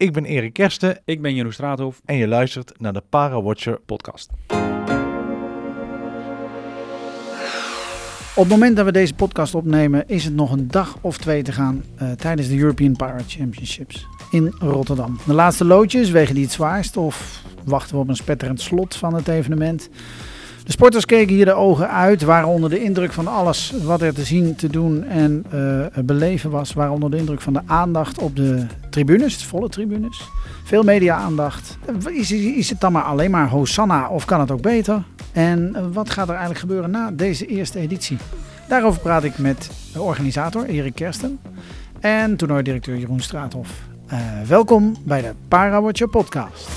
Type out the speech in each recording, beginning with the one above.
Ik ben Erik Kersten Ik ben Jeroen Straathof. en je luistert naar de Para Watcher Podcast. Op het moment dat we deze podcast opnemen, is het nog een dag of twee te gaan eh, tijdens de European Pirate Championships in Rotterdam. De laatste loodjes wegen die het zwaarst of wachten we op een spetterend slot van het evenement. De sporters keken hier de ogen uit, waren onder de indruk van alles wat er te zien, te doen en eh, beleven was. Waren onder de indruk van de aandacht op de tribunes, volle tribunes. Veel media-aandacht. Is, is het dan maar alleen maar Hosanna of kan het ook beter? En eh, wat gaat er eigenlijk gebeuren na deze eerste editie? Daarover praat ik met de organisator Erik Kersten en toernooidirecteur Jeroen Straathof. Uh, welkom bij de Parawatcher podcast.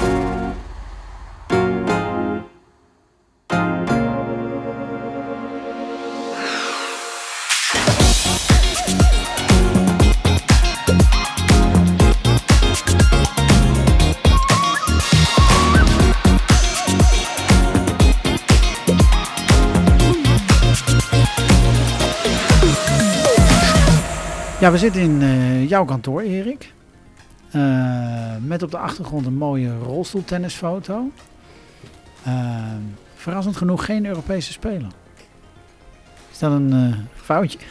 Ja, we zitten in uh, jouw kantoor, Erik. Uh, met op de achtergrond een mooie rolstoeltennisfoto. Uh, verrassend genoeg geen Europese speler. Is dat een foutje?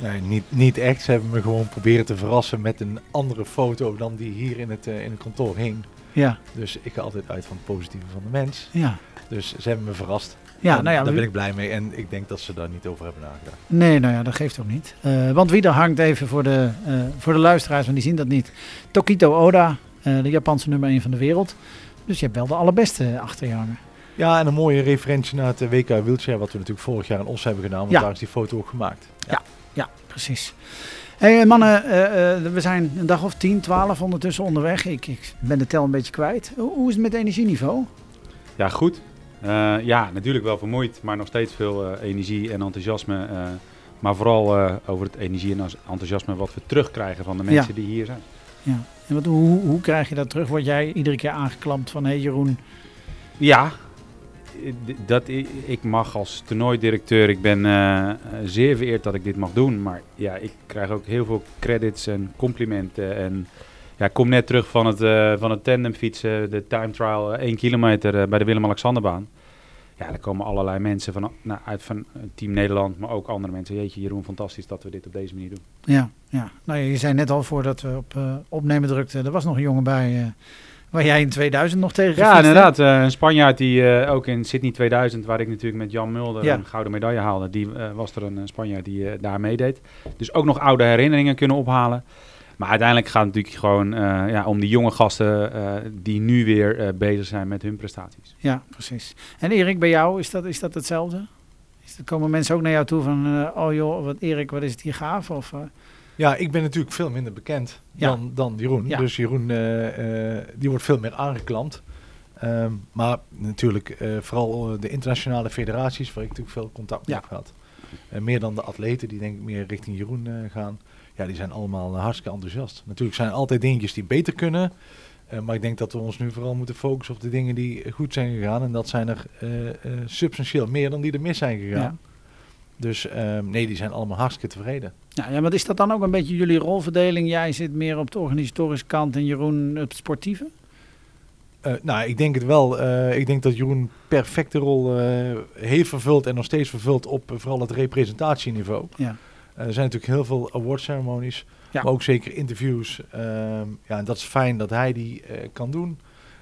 Nee, niet, niet echt. Ze hebben me gewoon proberen te verrassen met een andere foto dan die hier in het, in het kantoor hing. Ja. Dus ik ga altijd uit van het positieve van de mens. Ja. Dus ze hebben me verrast. Ja, nou ja, daar ben ik blij mee en ik denk dat ze daar niet over hebben nagedacht. Nee, nou ja, dat geeft ook niet. Uh, want wie er hangt even voor de, uh, voor de luisteraars, want die zien dat niet. Tokito Oda, uh, de Japanse nummer 1 van de wereld. Dus je hebt wel de allerbeste achter je hangen. Ja, en een mooie referentie naar het WK Wheelchair, wat we natuurlijk vorig jaar in Os hebben gedaan. Want ja. daar is die foto ook gemaakt. Ja, ja, ja precies. Hey, mannen, we zijn een dag of 10, 12 ondertussen onderweg. Ik, ik ben de tel een beetje kwijt. Hoe is het met energieniveau? Ja, goed. Uh, ja, natuurlijk wel vermoeid, maar nog steeds veel uh, energie en enthousiasme. Uh, maar vooral over het energie en enthousiasme wat we terugkrijgen van de mensen ja. die hier zijn. Ja, en wat, hoe, hoe krijg je dat terug? Word jij iedere keer aangeklampt van, hé hey Jeroen? Ja, dat, ik mag als toernooidirecteur, ik ben zeer vereerd dat ik dit mag doen. Maar ja, ik krijg ook heel veel credits en complimenten en... Ja, ik kom net terug van het, uh, van het tandemfietsen, de time trial, 1 kilometer uh, bij de Willem-Alexanderbaan. Ja, er komen allerlei mensen van, nou, uit van Team Nederland, maar ook andere mensen. Jeetje, Jeroen, fantastisch dat we dit op deze manier doen. Ja, ja. Nou, je zei net al voordat we op uh, opnemen drukten, er was nog een jongen bij waar jij in 2000 nog tegen Ja, inderdaad. een Spanjaard die ook in Sydney 2000, waar ik natuurlijk met Jan Mulder ja. een gouden medaille haalde, die was er een Spanjaard die daar meedeed. Dus ook nog oude herinneringen kunnen ophalen. Maar uiteindelijk gaat het natuurlijk gewoon uh, ja, om die jonge gasten uh, die nu weer uh, bezig zijn met hun prestaties. Ja, precies. En Erik, bij jou is dat, is dat hetzelfde? Is dat, komen mensen ook naar jou toe van, oh joh, wat Erik, wat is het hier gaaf? Of, ja, ik ben natuurlijk veel minder bekend ja. dan, dan Jeroen. Ja. Dus Jeroen, die wordt veel meer aangeklampt. Um, maar natuurlijk vooral de internationale federaties, waar ik natuurlijk veel contact mee ja. heb gehad. meer dan de atleten, die denk ik meer richting Jeroen gaan ja, die zijn allemaal hartstikke enthousiast. Natuurlijk zijn er altijd dingetjes die beter kunnen. Uh, maar ik denk dat we ons nu vooral moeten focussen op de dingen die goed zijn gegaan. En dat zijn er uh, uh, substantieel meer dan die er mis zijn gegaan. Ja. Dus nee, die zijn allemaal hartstikke tevreden. Ja, ja, maar is dat dan ook een beetje jullie rolverdeling? Jij zit meer op de organisatorische kant en Jeroen op het sportieve? nou, ik denk het wel. ik denk dat Jeroen perfecte rol heeft vervuld en nog steeds vervult op vooral het representatieniveau. Ja. Uh, er zijn natuurlijk heel veel awardceremonies, ja. maar ook zeker interviews. Um, ja, en dat is fijn dat hij die uh, kan doen.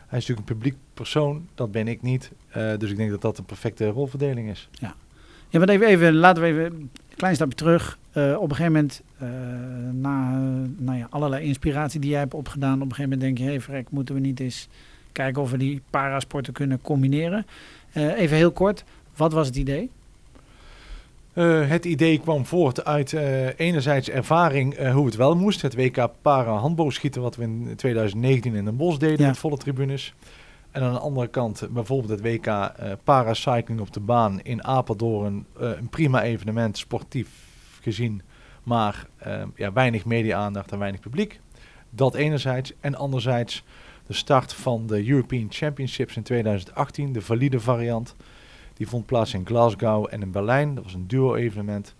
Hij is natuurlijk een publiek persoon, dat ben ik niet. Uh, dus ik denk dat dat een perfecte rolverdeling is. Ja, ja maar even, even, laten we even een klein stapje terug. op een gegeven moment, na nou ja, allerlei inspiratie die jij hebt opgedaan, op een gegeven moment denk je, hé hey, moeten we niet eens kijken of we die parasporten kunnen combineren. even heel kort, wat was het idee? Uh, het idee kwam voort uit uh, enerzijds ervaring uh, hoe het wel moest. Het WK para handboogschieten wat we in 2019 in Den Bosch deden Ja. met volle tribunes. En aan de andere kant bijvoorbeeld het WK paracycling op de baan in Apeldoorn. een prima evenement, sportief gezien. Maar ja, weinig media-aandacht en weinig publiek. Dat enerzijds. En anderzijds de start van de European Championships in 2018, de valide variant. Die vond plaats in Glasgow en in Berlijn. Dat was een duo-evenement.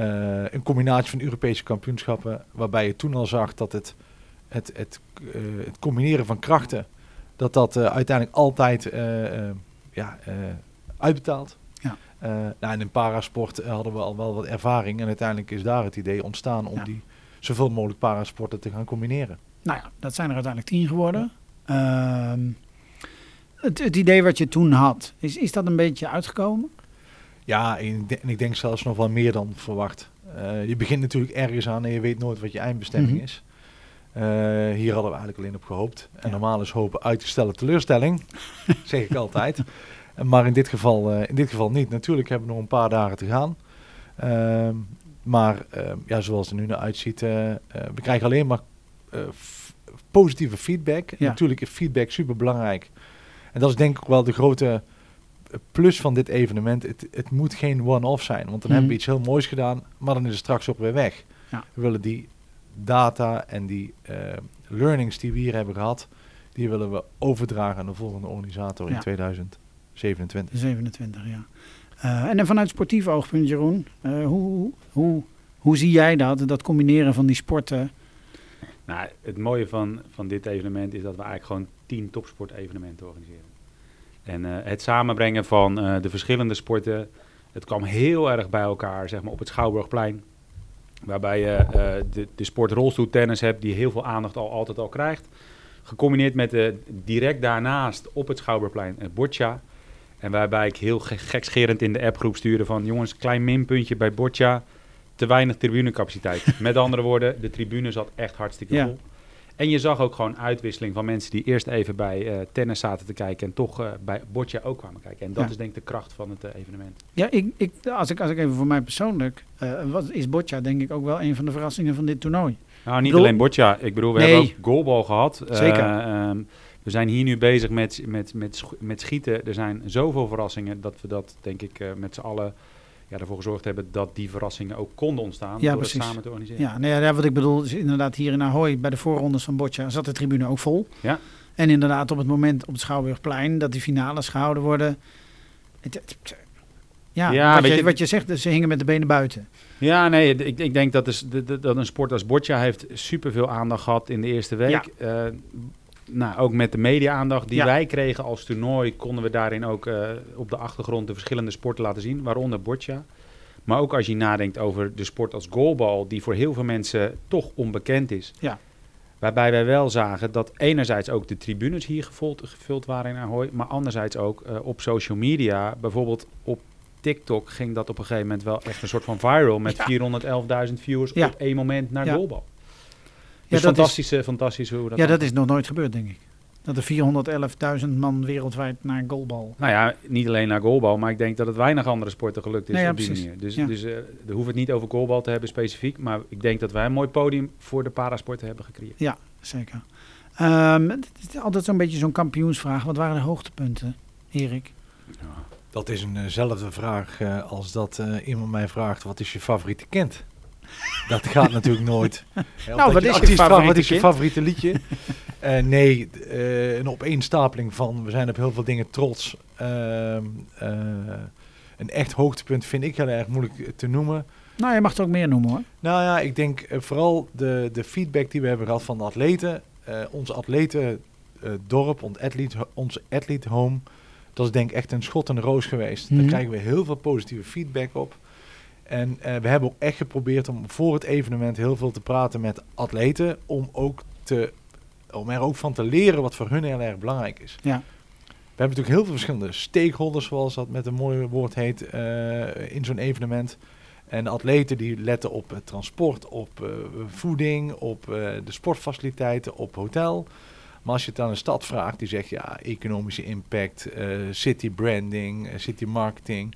Uh, een combinatie van Europese kampioenschappen, waarbij je toen al zag dat het het, het, eh, het combineren van krachten, dat dat eh, uiteindelijk altijd eh, eh, ja, eh, uitbetaalt. Ja. Eh, nou, en in parasport eh, hadden we al wel wat ervaring en uiteindelijk is daar het idee ontstaan om Ja. die zoveel mogelijk parasporten te gaan combineren. Nou ja, dat zijn er uiteindelijk tien geworden. Ehm, het, het idee wat je toen had, is, is dat een beetje uitgekomen? Ja, en ik, denk, en ik denk zelfs nog wel meer dan verwacht. Eh, je begint natuurlijk ergens aan en je weet nooit wat je eindbestemming Mhm. is. Eh, hier hadden we eigenlijk alleen op gehoopt. En Ja. normaal is hopen uitgestelde teleurstelling, zeg ik altijd. Maar in dit, geval, eh, in dit geval niet. Natuurlijk hebben we nog een paar dagen te gaan. Ehm, maar ehm, ja, zoals het er nu naar uitziet, we krijgen alleen maar positieve feedback. Ja. Natuurlijk is feedback super belangrijk. En dat is denk ik wel de grote plus van dit evenement. Het, het moet geen one-off zijn, want dan Mhm. hebben we iets heel moois gedaan, maar dan is het straks ook weer weg. Ja. We willen die data en die eh, learnings die we hier hebben gehad, die willen we overdragen aan de volgende organisator Ja. in 2027. 27, ja. Eh, en dan vanuit sportief oogpunt, Jeroen, eh, hoe, hoe, hoe zie jij dat, dat combineren van die sporten? Nou, het mooie van, van dit evenement is dat we eigenlijk gewoon tien topsportevenementen organiseren. En eh, het samenbrengen van eh, de verschillende sporten, het kwam heel erg bij elkaar, zeg maar, op het Schouwburgplein. Waarbij je eh, de, de sport rolstoeltennis hebt, die heel veel aandacht al, altijd al krijgt. Gecombineerd met de, direct daarnaast op het Schouwburgplein het boccia. En waarbij ik heel ge- gekscherend in de appgroep stuurde van... jongens, klein minpuntje bij boccia, te weinig tribunecapaciteit. Met andere woorden, de tribune zat echt hartstikke Ja. vol. En je zag ook gewoon uitwisseling van mensen die eerst even bij eh, tennis zaten te kijken... en toch eh, bij boccia ook kwamen kijken. En dat Ja. is denk ik de kracht van het eh, evenement. Ja, ik, ik, als, ik, als ik even voor mij persoonlijk, wat is boccia denk ik ook wel een van de verrassingen van dit toernooi. Nou, niet bedoel- alleen boccia. Ik bedoel, we Nee. hebben ook goalbal gehad. Zeker. Eh, ehm, we zijn hier nu bezig met, met, met, met schieten. Er zijn zoveel verrassingen dat we dat, denk ik, met z'n allen ja, ervoor gezorgd hebben dat die verrassingen ook konden ontstaan. Ja, door precies. het samen te organiseren. Ja, nou ja, wat ik bedoel is inderdaad hier in Ahoy bij de voorrondes van boccia zat de tribune ook vol. Ja. En inderdaad op het moment op het Schouwburgplein dat die finales gehouden worden. Het, het- het- ja, Ja, wat, weet je, je- wat je zegt, ze hingen met de benen buiten. Ja, nee, ik, ik denk dat, is, dat een sport als boccia heeft superveel aandacht gehad in de eerste week. Eh, nou, ook met de media-aandacht die Ja. wij kregen als toernooi, konden we daarin ook eh, op de achtergrond de verschillende sporten laten zien, waaronder boccia. Maar ook als je nadenkt over de sport als goalbal, die voor heel veel mensen toch onbekend is. Ja. Waarbij wij wel zagen dat enerzijds ook de tribunes hier gevuld, gevuld waren in Ahoy, maar anderzijds ook eh, op social media, bijvoorbeeld op TikTok ging dat op een gegeven moment wel echt een soort van viral met Ja. 411.000 viewers Ja. op één moment naar Ja. Goalbal. Ja, Dus dat is, fantastisch, fantastisch hoe dat ja, dat is nog nooit gebeurd, denk ik. Dat er 411.000 man wereldwijd naar goalbal. Nou ja, niet alleen naar goalbal, maar ik denk dat het weinig andere sporten gelukt is Nee, ja, op die precies. manier. Dus, Ja. dus eh we hoeven het niet over goalbal te hebben specifiek, maar ik denk dat wij een mooi podium voor de parasporten hebben gecreëerd. Zeker. Ehm, het is altijd zo'n beetje zo'n kampioensvraag. Wat waren de hoogtepunten, Erik? Dat is eenzelfde vraag eh, als dat eh, iemand mij vraagt, wat is je favoriete kind? Dat gaat natuurlijk nooit. Nou, wat je is je favoriete Wat is je favoriete liedje? Eh, nee, eh, een opeenstapeling van, we zijn op heel veel dingen trots. Ehm, eh, een echt hoogtepunt vind ik heel erg moeilijk te noemen. Nou, je mag het ook meer noemen hoor. Nou ja, ik denk vooral de, de feedback die we hebben gehad van de atleten. Eh onze atletendorp, ons athlete, onze athlete home. Dat is denk ik echt een schot in de roos geweest. Mhm. Daar krijgen we heel veel positieve feedback op. En eh, we hebben ook echt geprobeerd om voor het evenement heel veel te praten met atleten. Om, ook te, om er ook van te leren wat voor hun heel erg belangrijk is. Ja. We hebben natuurlijk heel veel verschillende stakeholders, zoals dat met een mooi woord heet, eh, in zo'n evenement. En atleten die letten op transport, op eh, voeding, op de sportfaciliteiten, op hotel. Maar als je het aan een stad vraagt, die zegt ja, economische impact, city branding, city marketing.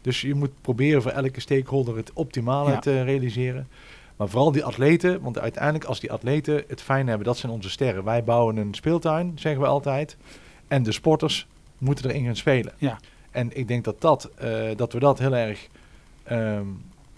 Dus je moet proberen voor elke stakeholder het optimale Ja. te realiseren. Maar vooral die atleten, want uiteindelijk als die atleten het fijn hebben, dat zijn onze sterren. Wij bouwen een speeltuin, zeggen we altijd. En de sporters moeten erin gaan spelen. Ja. En ik denk dat, dat, eh, dat we dat heel erg ehm,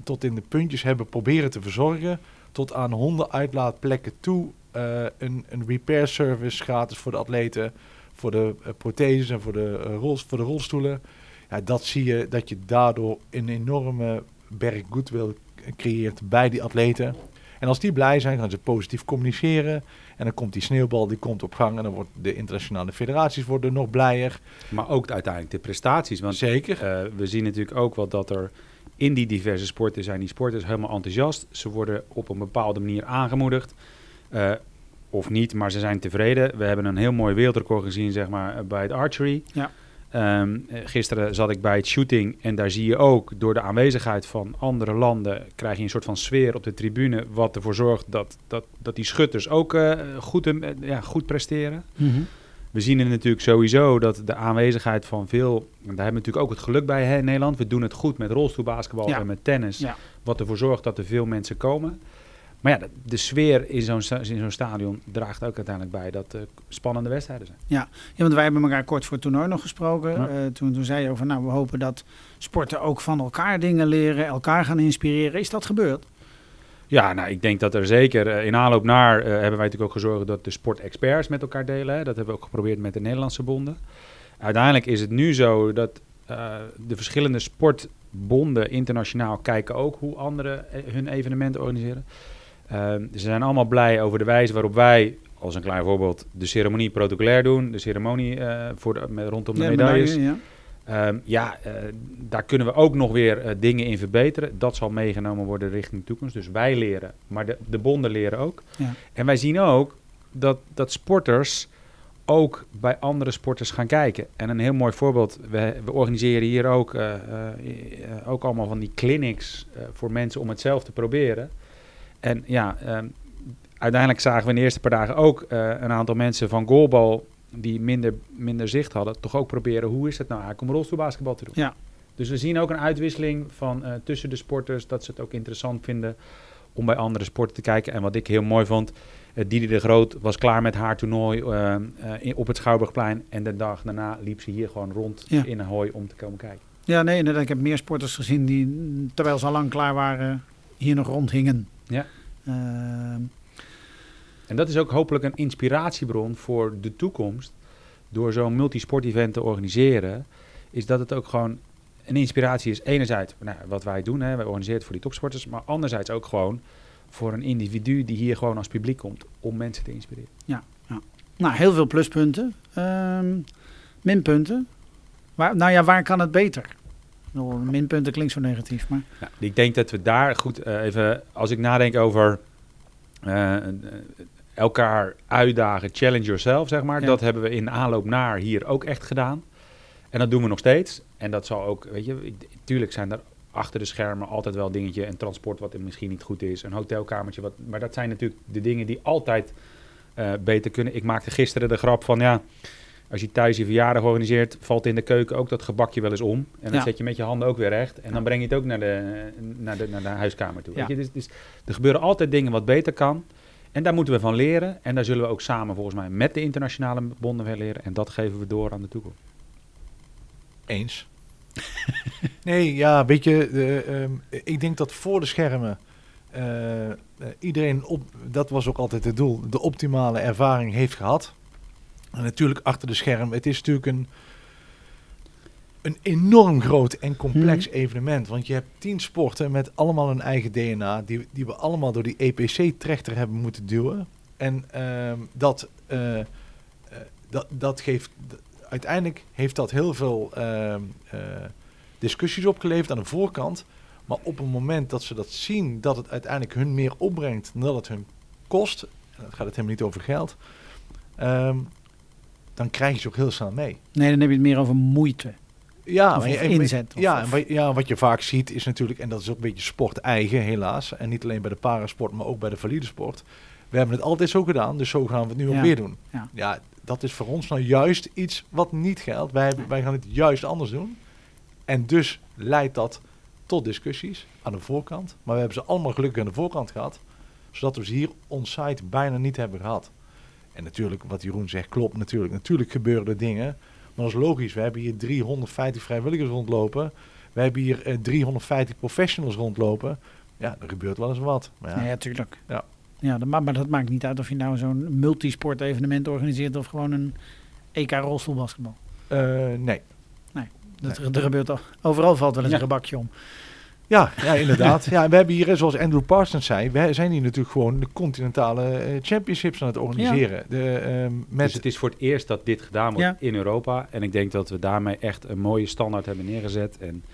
tot in de puntjes hebben proberen te verzorgen. Tot aan hondenuitlaatplekken toe. eh, een, een repair service gratis voor de atleten. Voor de eh, protheses en voor de, rols, voor de rolstoelen. Ja, dat zie je dat je daardoor een enorme berg goodwill creëert bij die atleten. En als die blij zijn, gaan ze positief communiceren. En dan komt die sneeuwbal, die komt op gang. En dan wordt de internationale federaties worden nog blijer. Maar ook uiteindelijk de prestaties. Want Zeker. eh, we zien natuurlijk ook wel dat er in die diverse sporten zijn die sporters helemaal enthousiast. Ze worden op een bepaalde manier aangemoedigd. Eh, of niet, maar ze zijn tevreden. We hebben een heel mooi wereldrecord gezien zeg maar, eh, bij het archery. Ja. Ehm, eh, gisteren zat ik bij het shooting en daar zie je ook door de aanwezigheid van andere landen krijg je een soort van sfeer op de tribune wat ervoor zorgt dat, dat, dat die schutters ook eh, goed, eh, ja, goed presteren. Mhm. We zien er natuurlijk sowieso dat de aanwezigheid van veel... en Daar hebben we natuurlijk ook het geluk bij hè, in Nederland. We doen het goed met rolstoelbasketbal Ja. en met tennis. Ja. Wat ervoor zorgt dat er veel mensen komen. Maar ja, de, de sfeer in zo'n in zo'n stadion draagt ook uiteindelijk bij dat spannende wedstrijden zijn. Ja, want wij hebben elkaar kort voor het toernooi nog gesproken. Ja. Eh, toen, toen zei je over, nou, we hopen dat sporten ook van elkaar dingen leren, elkaar gaan inspireren. Is dat gebeurd? Ja, nou, ik denk dat er zeker eh, in aanloop naar eh, hebben wij natuurlijk ook gezorgd dat de sportexperts met elkaar delen. Hè. Dat hebben we ook geprobeerd met de Nederlandse bonden. Uiteindelijk is het nu zo dat de verschillende sportbonden internationaal kijken ook hoe anderen hun evenementen organiseren. Ehm, ze zijn allemaal blij over de wijze waarop wij, als een klein voorbeeld, de ceremonie protocolair doen. De ceremonie eh, voor de, met, rondom de medailles. medaille, ja. Ehm, ja, eh, daar kunnen we ook nog weer eh, dingen in verbeteren. Dat zal meegenomen worden richting de toekomst. Dus wij leren, maar de, de bonden leren ook. Ja. En wij zien ook dat, dat sporters ook bij andere sporters gaan kijken. En een heel mooi voorbeeld, we, we organiseren hier ook, ook allemaal van die clinics voor mensen om het zelf te proberen. En ja, ehm, uiteindelijk zagen we in de eerste paar dagen ook eh, een aantal mensen van goalbal die minder, minder zicht hadden, toch ook proberen hoe is het nou eigenlijk om rolstoelbasketbal te doen. Ja. Dus we zien ook een uitwisseling van eh, tussen de sporters, dat ze het ook interessant vinden om bij andere sporten te kijken. En wat ik heel mooi vond, eh, Didi de Groot was klaar met haar toernooi in- op het Schouwburgplein. En de dag daarna liep ze hier gewoon rond Ja. in een hooi om te komen kijken. Ja, nee, inderdaad. Ik heb meer sporters gezien die, terwijl ze al lang klaar waren, hier nog rondhingen. Ja. Ehm, En dat is ook hopelijk een inspiratiebron voor de toekomst. Door zo'n multisport-event te organiseren, is dat het ook gewoon een inspiratie is. Enerzijds nou, wat wij doen, hè, wij organiseren het voor die topsporters, maar anderzijds ook gewoon voor een individu die hier gewoon als publiek komt om mensen te inspireren. nou, heel veel pluspunten. Ehm, minpunten. Waar, nou ja, waar kan het beter? Bedoel, minpunten klinkt zo negatief, maar... Nou, ik denk dat we daar goed eh, even, als ik nadenk over eh, eh, elkaar uitdagen, challenge yourself, zeg maar. Ja. Dat hebben we in aanloop naar hier ook echt gedaan. En dat doen we nog steeds. En dat zal ook, weet je, tuurlijk zijn er achter de schermen altijd wel dingetje, een transport wat er misschien niet goed is, een hotelkamertje, wat, maar dat zijn natuurlijk de dingen die altijd beter kunnen. Ik maakte gisteren de grap van, ja, als je thuis je verjaardag organiseert, valt in de keuken ook dat gebakje wel eens om. En dan Ja. zet je met je handen ook weer recht. En dan breng je het ook naar de, naar de, naar de huiskamer toe. Ja. Weet je? Dus, dus er gebeuren altijd dingen wat beter kan. En daar moeten we van leren. En daar zullen we ook samen volgens mij met de internationale bonden weer leren. En dat geven we door aan de toekomst. Eens. nee, ja, weet je, eh, ehm, ik denk dat voor de schermen eh, eh, iedereen, op, dat was ook altijd het doel, de optimale ervaring heeft gehad. En natuurlijk achter de scherm, het is natuurlijk een, een enorm groot en complex Mhm. evenement. Want je hebt tien sporten met allemaal een eigen DNA, die, die we allemaal door die EPC-trechter hebben moeten duwen. En ehm, dat, eh, dat, dat geeft, uiteindelijk heeft dat heel veel ehm, eh, discussies opgeleverd aan de voorkant. Maar op het moment dat ze dat zien, dat het uiteindelijk hun meer opbrengt dan dat het hun kost, en dan gaat het helemaal niet over geld, ehm, dan krijg je ze ook heel snel mee. Nee, dan heb je het meer over moeite. Ja, Of- maar of inzet, of- ja, en wat, ja, wat je vaak ziet is natuurlijk, en dat is ook een beetje sport eigen helaas, en niet alleen bij de parasport, maar ook bij de valide sport. We hebben het altijd zo gedaan, dus zo gaan we het nu Ja. ook weer doen. Ja. dat is voor ons nou juist iets wat niet geldt. Wij, hebben- wij gaan het juist anders doen. En dus leidt dat tot discussies aan de voorkant. Maar we hebben ze allemaal gelukkig aan de voorkant gehad, zodat we ze hier on-site bijna niet hebben gehad. En natuurlijk, wat Jeroen zegt, klopt natuurlijk. Natuurlijk gebeuren er dingen. Maar dat is logisch. We hebben hier 350 vrijwilligers rondlopen. We hebben hier eh, 350 professionals rondlopen. Ja, er gebeurt wel eens wat. Maar Ja, ja, ja tuurlijk. Ja. Ja, dat, ma- maar dat maakt niet uit of je nou zo'n multisport evenement organiseert of gewoon een EK rolstoelbasketbal. eh, nee. Dat, Er gebeurt al, overal valt wel eens Ja. een gebakje om. Ja, ja inderdaad. ja, we hebben hier, zoals Andrew Parsons zei, we zijn hier natuurlijk gewoon de continentale eh, championships aan het organiseren. De, ehm, met, Dus het is voor het eerst dat dit gedaan wordt Ja. in Europa. En ik denk dat we daarmee echt een mooie standaard hebben neergezet. En,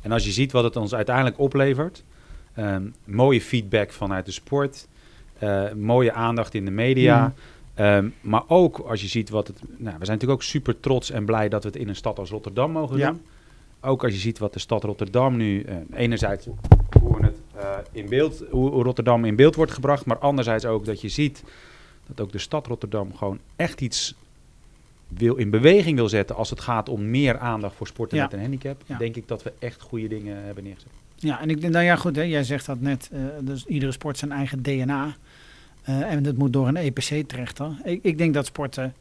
en als je ziet wat het ons uiteindelijk oplevert. ehm, mooie feedback vanuit de sport. eh, mooie aandacht in de media. Ehm, maar ook als je ziet wat het... Nou, we zijn natuurlijk ook super trots en blij dat we het in een stad als Rotterdam mogen Ja. doen. Ook als je ziet wat de stad Rotterdam nu... eh, enerzijds hoe, het, eh, in beeld, hoe Rotterdam in beeld wordt gebracht. Maar anderzijds ook dat je ziet dat ook de stad Rotterdam gewoon echt iets wil, in beweging wil zetten als het gaat om meer aandacht voor sporten Ja. met een handicap. Ja. Denk ik dat we echt goede dingen hebben neergezet. Ja, en ik denk, nou ja, goed, hè, jij zegt dat net. eh, dus iedere sport zijn eigen DNA. en dat moet door een EPC terechten. Ik, ik denk dat sporten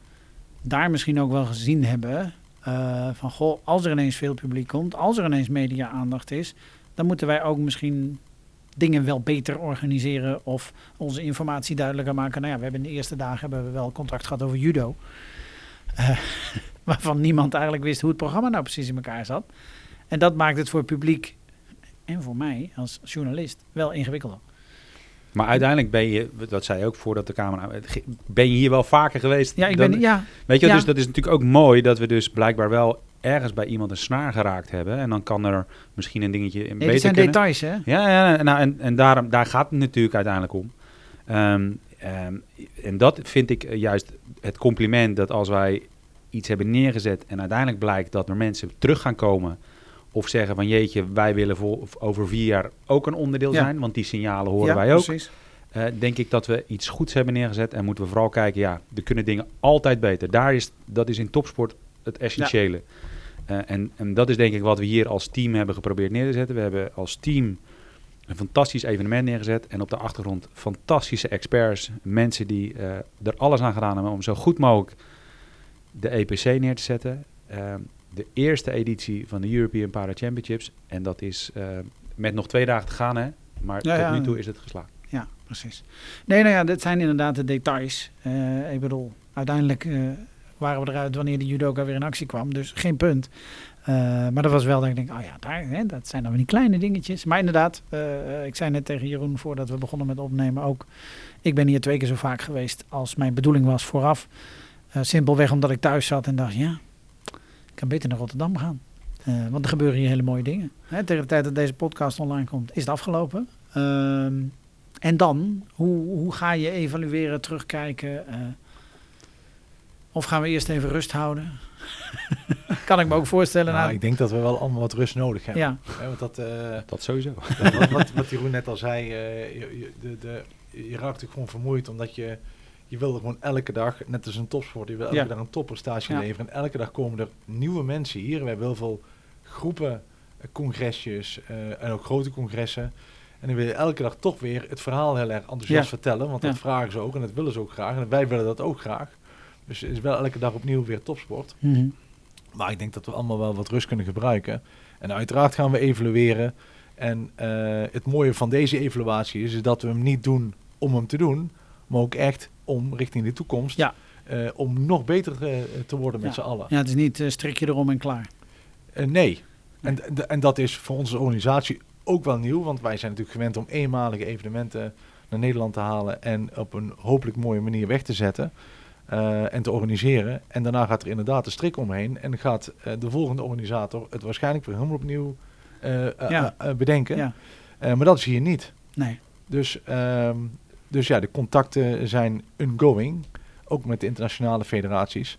daar misschien ook wel gezien hebben. Eh, van goh, als er ineens veel publiek komt, als er ineens media-aandacht is, dan moeten wij ook misschien dingen wel beter organiseren of onze informatie duidelijker maken. Nou ja, we hebben in de eerste dagen hebben we wel contact gehad over judo. Eh, waarvan niemand eigenlijk wist hoe het programma nou precies in elkaar zat. En dat maakt het voor het publiek en voor mij als journalist wel ingewikkelder. Maar uiteindelijk ben je, dat zei je ook voordat de camera... Ben je hier wel vaker geweest? Ja, ik dan- ben, ja, Weet je, ja. dus dat is natuurlijk ook mooi dat we dus blijkbaar wel ergens bij iemand een snaar geraakt hebben. En dan kan er misschien een dingetje in nee, beter dit zijn kunnen. details, hè? Ja, ja nou, en, en daarom, daar gaat het natuurlijk uiteindelijk om. Ehm, ehm, en dat vind ik eh, juist het compliment dat als wij iets hebben neergezet en uiteindelijk blijkt dat er mensen terug gaan komen of zeggen van jeetje, wij willen voor, over vier jaar ook een onderdeel Ja. zijn, want die signalen horen ja, wij ook. Precies. Eh, denk ik dat we iets goeds hebben neergezet en moeten we vooral kijken, ja, er kunnen dingen altijd beter. Daar is, dat is in topsport het essentiële. Eh, en, en dat is denk ik wat we hier als team hebben geprobeerd neer te zetten. We hebben als team een fantastisch evenement neergezet en op de achtergrond fantastische experts, mensen die eh, er alles aan gedaan hebben om zo goed mogelijk de EPC neer te zetten. Eh, de eerste editie van de European Para Championships en dat is eh, met nog twee dagen te gaan, hè? maar Ja, tot ja. nu toe is het geslaagd. Ja, precies. Nee, nou ja, dit zijn inderdaad de details. Eh, ik bedoel, uiteindelijk eh, waren we eruit wanneer de judoka weer in actie kwam. Dus geen punt. Maar dat was wel dat ik denk, oh ja, daar, hè, dat zijn dan weer die kleine dingetjes. Maar inderdaad, ik zei net tegen Jeroen voordat we begonnen met opnemen ook. Ik ben hier twee keer zo vaak geweest als mijn bedoeling was vooraf. Simpelweg omdat ik thuis zat en dacht, ja, kan beter naar Rotterdam gaan. Eh, want er gebeuren hier hele mooie dingen. Hè, tegen de tijd dat deze podcast online komt, is het afgelopen. Ehm, en dan, hoe, hoe ga je evalueren, terugkijken? eh, of gaan we eerst even rust houden? kan ik me ook voorstellen. nou, nou, ik denk dat we wel allemaal wat rust nodig hebben. ja, Hè, want dat, eh, Dat sowieso. wat, wat, wat Jeroen net al zei, eh, je, je, de, de, je raakt natuurlijk gewoon vermoeid omdat je, je wil gewoon elke dag, net als een topsport, je wil elke Ja. dag een topprestatie Ja. leveren. En elke dag komen er nieuwe mensen hier. We hebben heel veel groepen, eh, congresjes eh, en ook grote congressen. En dan wil je elke dag toch weer het verhaal heel erg enthousiast Ja. vertellen, want dat vragen ze ook en dat willen ze ook graag. En wij willen dat ook graag. Dus het is wel elke dag opnieuw weer topsport. Mhm. Maar ik denk dat we allemaal wel wat rust kunnen gebruiken. En uiteraard gaan we evalueren. En eh, het mooie van deze evaluatie is, is dat we hem niet doen om hem te doen, maar ook echt om richting de toekomst, Ja. eh, om nog beter eh, te worden met Ja. z'n allen. ja, het is niet eh, strik je erom en klaar. Eh, nee. En, en dat is voor onze organisatie ook wel nieuw, want wij zijn natuurlijk gewend om eenmalige evenementen naar Nederland te halen en op een hopelijk mooie manier weg te zetten en te organiseren. En daarna gaat er inderdaad de strik omheen en gaat de volgende organisator het waarschijnlijk weer helemaal opnieuw Ja. bedenken. Ja, maar dat is hier niet. nee. Dus, ehm, dus ja, de contacten zijn ongoing, ook met de internationale federaties.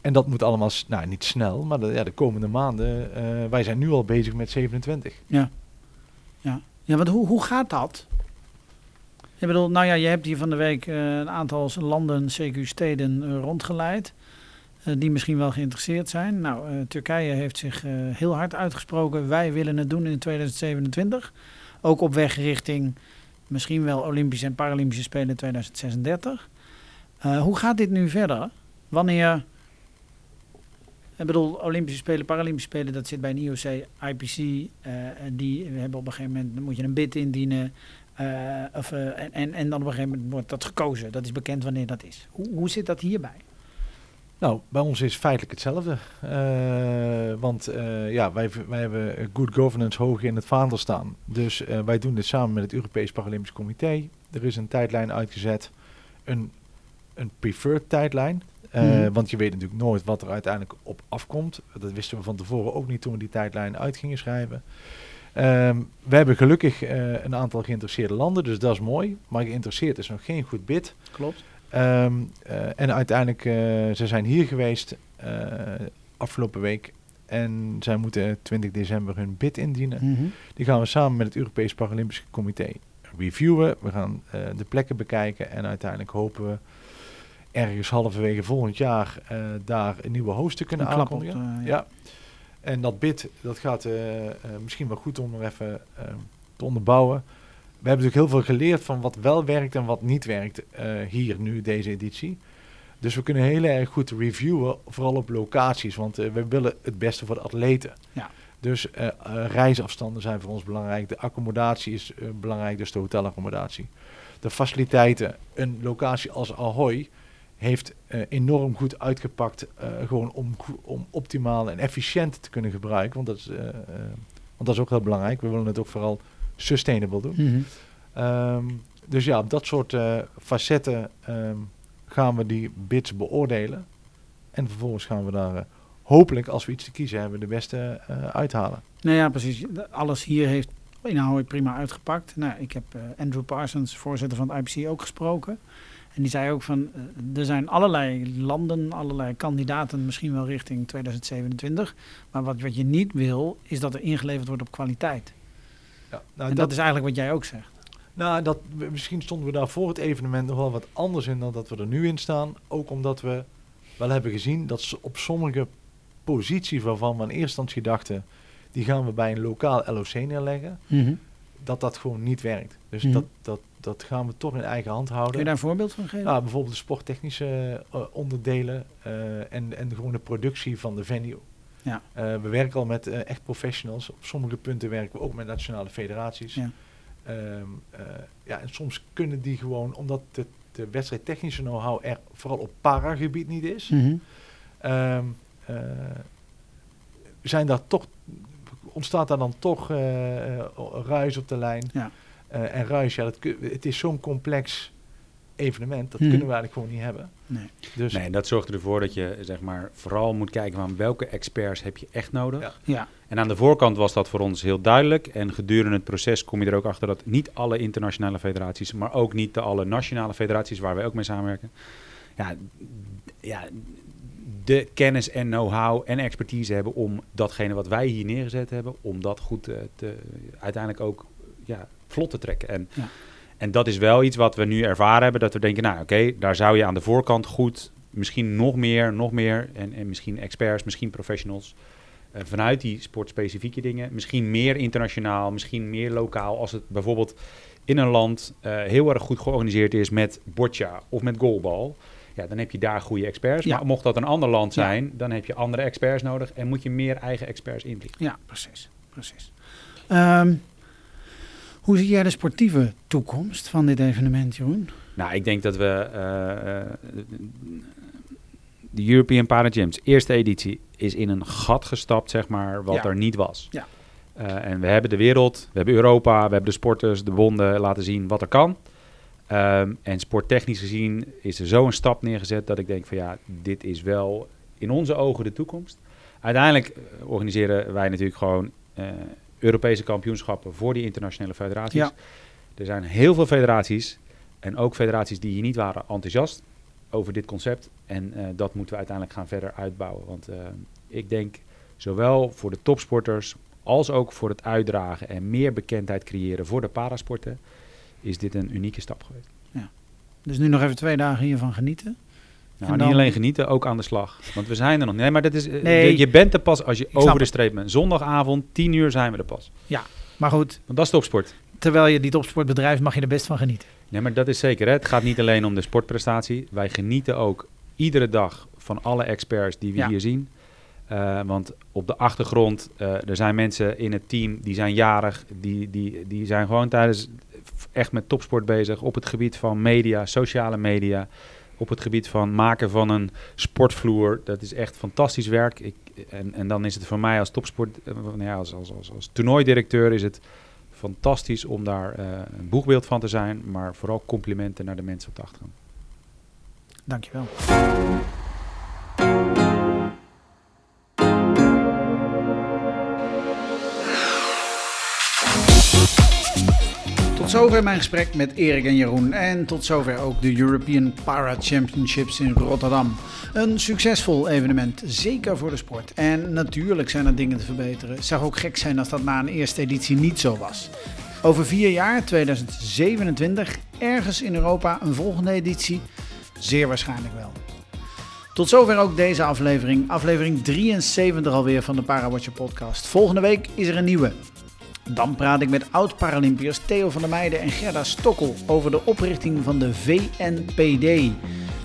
En dat moet allemaal, nou niet snel, maar de, ja, de komende maanden. eh, wij zijn nu al bezig met 27. Ja, want hoe, hoe gaat dat? Ik bedoel, nou ja, je hebt hier van de week eh, een aantal landen, CQ steden eh, rondgeleid. die misschien wel geïnteresseerd zijn. Nou, Turkije heeft zich heel hard uitgesproken. Wij willen het doen in 2027. Ook op weg richting misschien wel Olympische en Paralympische Spelen in 2036. Eh, hoe gaat dit nu verder? Wanneer... Ik bedoel, Olympische Spelen, Paralympische Spelen, dat zit bij een IOC, IPC. eh, die hebben op een gegeven moment, dan moet je een bid indienen. eh, of, en, en dan op een gegeven moment wordt dat gekozen. Dat is bekend wanneer dat is. Hoe, hoe zit dat hierbij? Nou, bij ons is feitelijk hetzelfde. Uh, want uh, ja, wij, wij hebben good governance hoog in het vaandel staan. Dus uh, wij doen dit samen met het Europees Paralympisch Comité. Er is een tijdlijn uitgezet, een, een preferred tijdlijn. Mm. Want je weet natuurlijk nooit wat er uiteindelijk op afkomt. Dat wisten we van tevoren ook niet toen we die tijdlijn uit gingen schrijven. Um, we hebben gelukkig een aantal geïnteresseerde landen, dus dat is mooi. Maar geïnteresseerd is nog geen goed bid. Klopt. Um, uh, en uiteindelijk, uh, ze zijn hier geweest uh, afgelopen week. En zij moeten 20 december hun bid indienen. Mm -hmm. Die gaan we samen met het Europees Paralympisch Comité reviewen. We gaan de plekken bekijken. En uiteindelijk hopen we ergens halverwege volgend jaar daar een nieuwe host te kunnen aankondigen. Ja. En dat bid, dat gaat misschien wel goed om er even te onderbouwen we hebben natuurlijk heel veel geleerd van wat wel werkt en wat niet werkt uh, hier nu, deze editie. Dus we kunnen heel erg goed reviewen, vooral op locaties, want uh, we willen het beste voor de atleten. Ja. Dus uh, reisafstanden zijn voor ons belangrijk, de accommodatie is belangrijk, dus de hotelaccommodatie. De faciliteiten, een locatie als Ahoy heeft enorm goed uitgepakt, gewoon om, om optimaal en efficiënt te kunnen gebruiken, want dat, is, want dat is ook heel belangrijk. We willen het ook vooral sustainable doen. Mm -hmm. um, dus ja, op dat soort uh, facetten um, gaan we die bits beoordelen. En vervolgens gaan we daar uh, hopelijk, als we iets te kiezen hebben, de beste uh, uithalen. Nou ja, precies. Alles hier heeft inhoudelijk prima uitgepakt. Nou, ik heb Andrew Parsons, voorzitter van het IPC, ook gesproken. En die zei ook van, er zijn allerlei landen, allerlei kandidaten, misschien wel richting 2027. Maar wat, wat je niet wil, is dat er ingeleverd wordt op kwaliteit. Ja, nou, en dat, dat, is eigenlijk wat jij ook zegt. Nou, dat, misschien stonden we daar voor het evenement nog wel wat anders in dan dat we er nu in staan. Ook omdat we wel hebben gezien dat ze op sommige posities waarvan we in eerste instantie dachten... die gaan we bij een lokaal LOC neerleggen, mm -hmm. dat dat gewoon niet werkt. Dus Mhm. mm -hmm. dat, dat, dat gaan we toch in eigen hand houden. Kun je daar een voorbeeld van geven? Nou, bijvoorbeeld de sporttechnische uh, onderdelen uh, en, en gewoon de productie van de venue. Ja. Uh, we werken al met uh, echt professionals. Op sommige punten werken we ook met nationale federaties. Ja. Um, uh, ja, en soms kunnen die gewoon, omdat de, de wedstrijd technische know-how er vooral op paragebied niet is, mm -hmm. um, zijn daar toch, ontstaat daar dan toch ruis op de lijn. Ja. en ruis, ja, dat, het is zo'n complex evenement, dat Mhm. kunnen we eigenlijk gewoon niet hebben. Nee. Dus Nee, en dat zorgt ervoor dat je zeg maar, vooral moet kijken van welke experts heb je echt nodig. Ja. Ja. En aan de voorkant was dat voor ons heel duidelijk. En gedurende het proces kom je er ook achter dat niet alle internationale federaties, maar ook niet de alle nationale federaties waar wij ook mee samenwerken, ja, ja, de kennis en know-how en expertise hebben om datgene wat wij hier neergezet hebben, om dat goed te, te uiteindelijk ook ja, vlot te trekken. En, Ja. En dat is wel iets wat we nu ervaren hebben, dat we denken, nou oké, okay, daar zou je aan de voorkant goed, misschien nog meer, nog meer, en, en misschien experts, misschien professionals, uh, vanuit die sportspecifieke dingen, misschien meer internationaal, misschien meer lokaal, als het bijvoorbeeld in een land uh, heel erg goed georganiseerd is met boccia of met goalbal. Ja, dan heb je daar goede experts. Ja. Maar mocht dat een ander land Ja. zijn, dan heb je andere experts nodig en moet je meer eigen experts inbrengen. Ja, precies. precies. Um, hoe zie jij de sportieve toekomst van dit evenement, Jeroen? Nou, ik denk dat we uh, de European Paragames eerste editie is in een gat gestapt, zeg maar, wat Ja. er niet was. Ja. Uh, en we hebben de wereld, we hebben Europa, we hebben de sporters, de bonden laten zien wat er kan. Um, en sporttechnisch gezien is er zo een stap neergezet dat ik denk van ja, dit is wel in onze ogen de toekomst. Uiteindelijk organiseren wij natuurlijk gewoon uh, Europese kampioenschappen voor die internationale federaties. Ja. Er zijn heel veel federaties en ook federaties die hier niet waren enthousiast over dit concept. En uh, dat moeten we uiteindelijk gaan verder uitbouwen. Want uh, ik denk zowel voor de topsporters als ook voor het uitdragen en meer bekendheid creëren voor de parasporten, is dit een unieke stap geweest. Ja. Dus nu nog even twee dagen hiervan genieten. Nou, dan- niet alleen genieten, ook aan de slag. Want we zijn er nog. Nee, maar dat is, eh, Nee. je, bent er pas als je over de streep bent. Zondagavond, 10 uur zijn we er pas. Maar goed, Want dat is topsport. terwijl je die topsport bedrijft, mag je er best van genieten. Nee, maar dat is zeker. Hè? Het gaat niet alleen om de sportprestatie. Wij genieten ook iedere dag van alle experts die we Ja. hier zien. Uh, want op de achtergrond, uh, er zijn mensen in het team die zijn jarig. Die, die, die zijn gewoon tijdens echt met topsport bezig op het gebied van media, sociale media. Op het gebied van maken van een sportvloer. Dat is echt fantastisch werk. Ik, en, en dan is het voor mij als topsport, eh, ja, als, als, als, als toernooidirecteur is het fantastisch om daar uh, een boegbeeld van te zijn. Maar vooral complimenten naar de mensen op de achtergrond. Dankjewel. Zover mijn gesprek met Erik en Jeroen. En tot zover ook de European Para Championships in Rotterdam. Een succesvol evenement, zeker voor de sport. En natuurlijk zijn er dingen te verbeteren. Het zou ook gek zijn als dat na een eerste editie niet zo was. Over vier jaar, 2027, ergens in Europa een volgende editie? Zeer waarschijnlijk wel. Tot zover ook deze aflevering, aflevering 73 alweer van de Parawatcher podcast. Volgende week is er een nieuwe. Dan praat ik met oud-Paralympiërs Theo van der Meijden en Gerda Stokkel over de oprichting van de VNPD,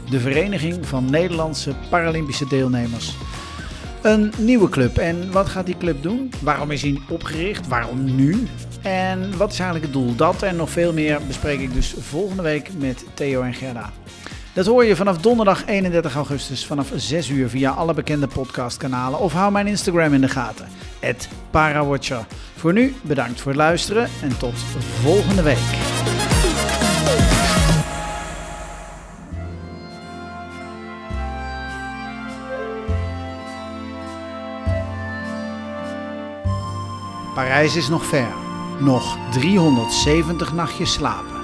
de Vereniging van Nederlandse Paralympische Deelnemers. Een nieuwe club. En wat gaat die club doen? Waarom is hij opgericht? Waarom nu? En wat is eigenlijk het doel? Dat en nog veel meer bespreek ik dus volgende week met Theo en Gerda. Dat hoor je vanaf donderdag 31 augustus vanaf 6 uur via alle bekende podcastkanalen of hou mijn Instagram in de gaten. Parawatcher. Voor nu bedankt voor het luisteren en tot volgende week. Parijs is nog ver. Nog 370 nachtjes slapen.